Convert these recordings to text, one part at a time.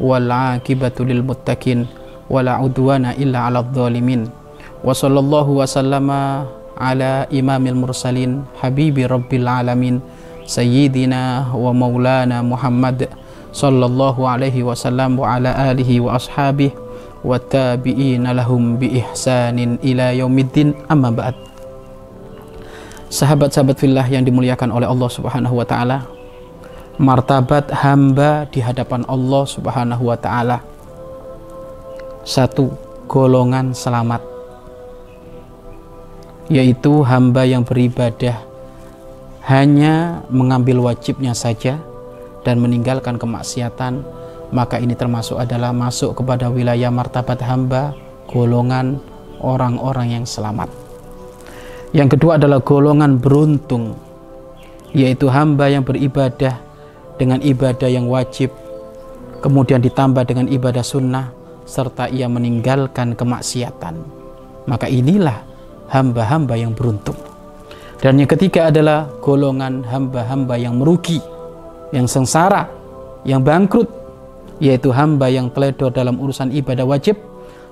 والعاقبة للمتقين ولا عدوان إلا على الظالمين. وصلى الله وسلم على إمام المرسلين حبيب رب العالمين سيدنا ومولانا محمد صلى الله عليه وسلم وعلى آله وأصحابه والتابعين لهم بإحسان إلى يوم الدين. أما بعد Sahabat-sahabat fillah yang dimuliakan oleh Allah Subhanahu wa taala, martabat hamba di hadapan Allah Subhanahu wa taala. Satu golongan selamat yaitu hamba yang beribadah hanya mengambil wajibnya saja dan meninggalkan kemaksiatan maka ini termasuk adalah masuk kepada wilayah martabat hamba golongan orang-orang yang selamat. Yang kedua adalah golongan beruntung yaitu hamba yang beribadah dengan ibadah yang wajib. Kemudian ditambah dengan ibadah sunnah serta ia meninggalkan kemaksiatan. Maka inilah hamba-hamba yang beruntung. Dan yang ketiga adalah golongan hamba-hamba yang merugi yang sengsara yang bangkrut yaitu hamba yang teledor dalam urusan ibadah wajib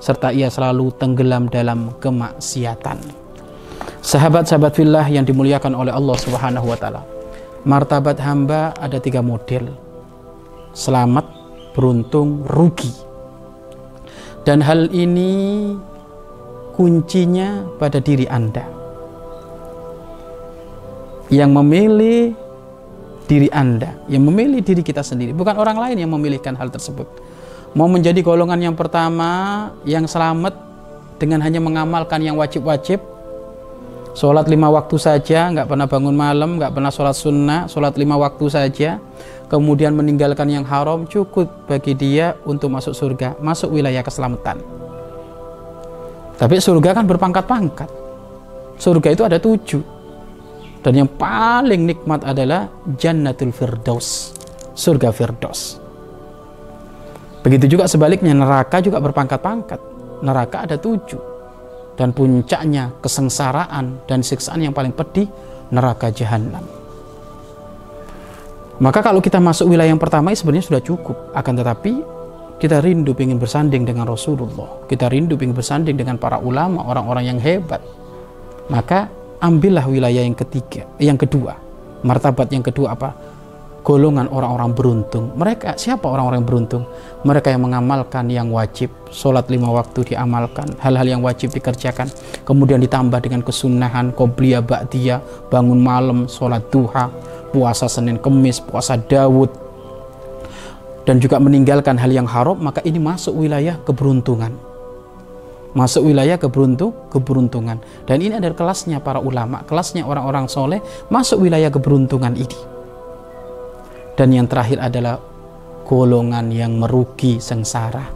serta ia selalu tenggelam dalam kemaksiatan. Sahabat-sahabat fillah yang dimuliakan oleh Allah Subhanahu wa taala martabat hamba ada tiga model selamat beruntung rugi dan hal ini kuncinya pada diri Anda. Yang memilih diri Anda, yang memilih diri kita sendiri, bukan orang lain yang memilihkan hal tersebut. Mau menjadi golongan yang pertama yang selamat dengan hanya mengamalkan yang wajib-wajib, sholat lima waktu saja, nggak pernah bangun malam, nggak pernah sholat sunnah, sholat lima waktu saja, kemudian meninggalkan yang haram, cukup bagi dia untuk masuk surga, masuk wilayah keselamatan. Tapi surga kan berpangkat-pangkat. Surga itu ada tujuh. Dan yang paling nikmat adalah Jannatul Firdaus. Surga Firdaus. Begitu juga sebaliknya neraka juga berpangkat-pangkat. Neraka ada tujuh. Dan puncaknya kesengsaraan dan siksaan yang paling pedih neraka jahanam. Maka kalau kita masuk wilayah yang pertama sebenarnya sudah cukup. Akan tetapi kita rindu ingin bersanding dengan Rasulullah. Kita rindu ingin bersanding dengan para ulama, orang-orang yang hebat. Maka ambillah wilayah yang ketiga, yang kedua. Martabat yang kedua apa? Golongan orang-orang beruntung. Mereka siapa orang-orang beruntung? Mereka yang mengamalkan yang wajib, sholat lima waktu diamalkan, hal-hal yang wajib dikerjakan, kemudian ditambah dengan kesunahan, qobliyah, ba'diyah, bangun malam, sholat duha, puasa Senin Kemis, puasa Dawud, dan juga meninggalkan hal yang haram, maka ini masuk wilayah keberuntungan. Masuk wilayah keberuntung, keberuntungan. Dan ini adalah kelasnya para ulama, kelasnya orang-orang soleh, masuk wilayah keberuntungan ini. Dan yang terakhir adalah golongan yang merugi sengsara.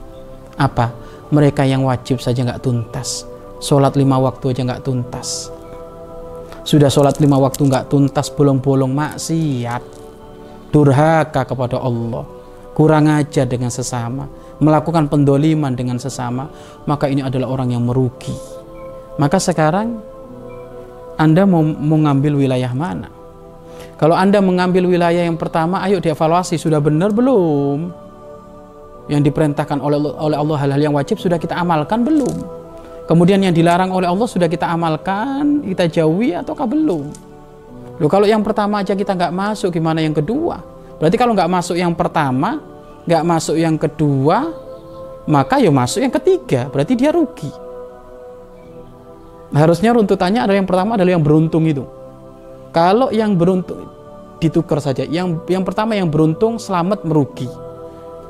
Apa? Mereka yang wajib saja nggak tuntas. Sholat lima waktu aja nggak tuntas. Sudah sholat lima waktu nggak tuntas, bolong-bolong maksiat. Durhaka kepada Allah kurang ajar dengan sesama, melakukan pendoliman dengan sesama, maka ini adalah orang yang merugi. Maka sekarang Anda mau mengambil wilayah mana? Kalau Anda mengambil wilayah yang pertama, ayo dievaluasi sudah benar belum? Yang diperintahkan oleh oleh Allah hal-hal yang wajib sudah kita amalkan belum? Kemudian yang dilarang oleh Allah sudah kita amalkan, kita jauhi ataukah belum? Loh kalau yang pertama aja kita nggak masuk, gimana yang kedua? Berarti kalau nggak masuk yang pertama, nggak masuk yang kedua, maka ya masuk yang ketiga. Berarti dia rugi. Harusnya runtutannya adalah yang pertama adalah yang beruntung itu. Kalau yang beruntung ditukar saja. Yang yang pertama yang beruntung selamat merugi.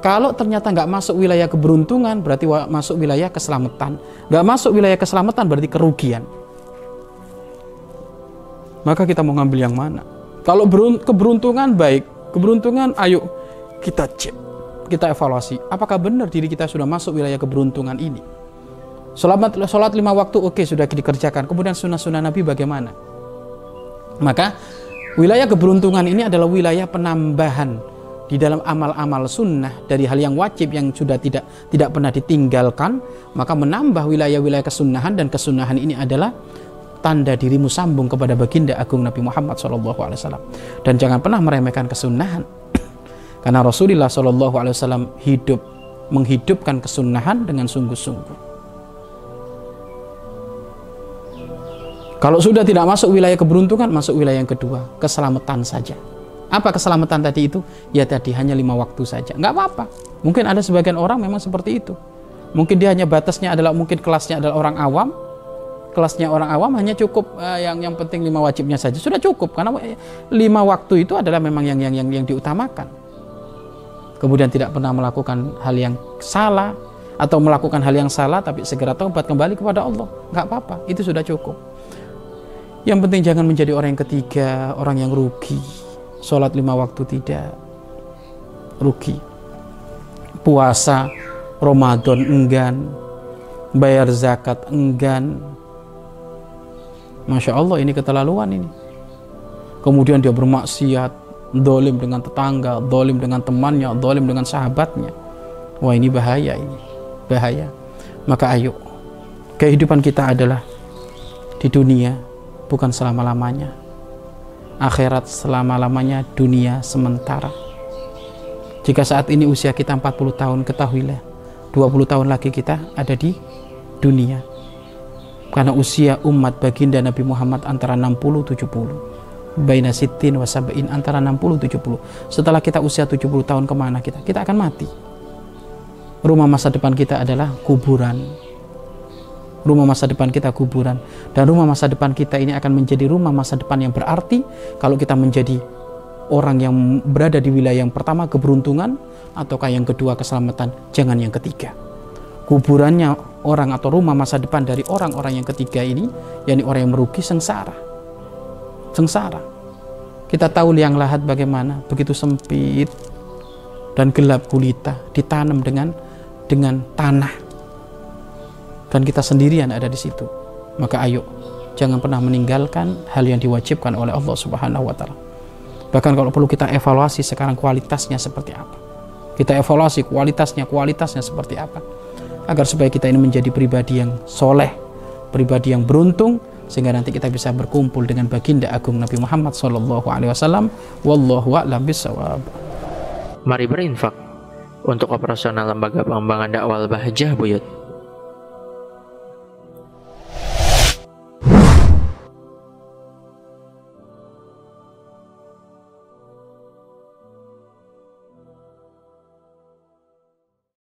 Kalau ternyata nggak masuk wilayah keberuntungan berarti masuk wilayah keselamatan. Nggak masuk wilayah keselamatan berarti kerugian. Maka kita mau ngambil yang mana? Kalau keberuntungan baik, keberuntungan ayo kita cek kita evaluasi, apakah benar diri kita sudah masuk wilayah keberuntungan ini? Sholat, sholat lima waktu oke okay, sudah dikerjakan. Kemudian sunnah-sunnah Nabi bagaimana? Maka wilayah keberuntungan ini adalah wilayah penambahan di dalam amal-amal sunnah dari hal yang wajib yang sudah tidak tidak pernah ditinggalkan maka menambah wilayah-wilayah kesunahan dan kesunahan ini adalah tanda dirimu sambung kepada baginda agung Nabi Muhammad SAW dan jangan pernah meremehkan kesunahan karena Rasulullah SAW hidup menghidupkan kesunahan dengan sungguh-sungguh Kalau sudah tidak masuk wilayah keberuntungan, masuk wilayah yang kedua, keselamatan saja. Apa keselamatan tadi itu? Ya tadi hanya lima waktu saja. Nggak apa-apa. Mungkin ada sebagian orang memang seperti itu. Mungkin dia hanya batasnya adalah mungkin kelasnya adalah orang awam. Kelasnya orang awam hanya cukup uh, yang yang penting lima wajibnya saja sudah cukup karena eh, lima waktu itu adalah memang yang yang yang, yang diutamakan. Kemudian tidak pernah melakukan hal yang salah atau melakukan hal yang salah tapi segera tobat kembali kepada Allah. Nggak apa-apa, itu sudah cukup. Yang penting jangan menjadi orang yang ketiga, orang yang rugi. Sholat lima waktu tidak rugi. Puasa Ramadan enggan, bayar zakat enggan. Masya Allah ini keterlaluan ini. Kemudian dia bermaksiat, dolim dengan tetangga, dolim dengan temannya, dolim dengan sahabatnya. Wah ini bahaya ini, bahaya. Maka ayo, kehidupan kita adalah di dunia bukan selama-lamanya. Akhirat selama-lamanya dunia sementara. Jika saat ini usia kita 40 tahun, ketahuilah 20 tahun lagi kita ada di dunia. Karena usia umat baginda Nabi Muhammad antara 60 70. Baina sitin wa sab'in antara 60 70. Setelah kita usia 70 tahun ke mana kita? Kita akan mati. Rumah masa depan kita adalah kuburan rumah masa depan kita kuburan. Dan rumah masa depan kita ini akan menjadi rumah masa depan yang berarti kalau kita menjadi orang yang berada di wilayah yang pertama keberuntungan ataukah yang kedua keselamatan. Jangan yang ketiga. Kuburannya orang atau rumah masa depan dari orang-orang yang ketiga ini yakni orang yang merugi sengsara. Sengsara. Kita tahu liang lahat bagaimana. Begitu sempit dan gelap gulita ditanam dengan dengan tanah dan kita sendirian ada di situ. Maka ayo jangan pernah meninggalkan hal yang diwajibkan oleh Allah Subhanahu wa taala. Bahkan kalau perlu kita evaluasi sekarang kualitasnya seperti apa. Kita evaluasi kualitasnya, kualitasnya seperti apa. Agar supaya kita ini menjadi pribadi yang soleh, pribadi yang beruntung, sehingga nanti kita bisa berkumpul dengan baginda agung Nabi Muhammad Sallallahu Alaihi Wasallam. Wallahu a'lam bishawab. Mari berinfak untuk operasional lembaga pengembangan dakwah Bahjah Buyut.